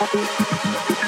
なるほど。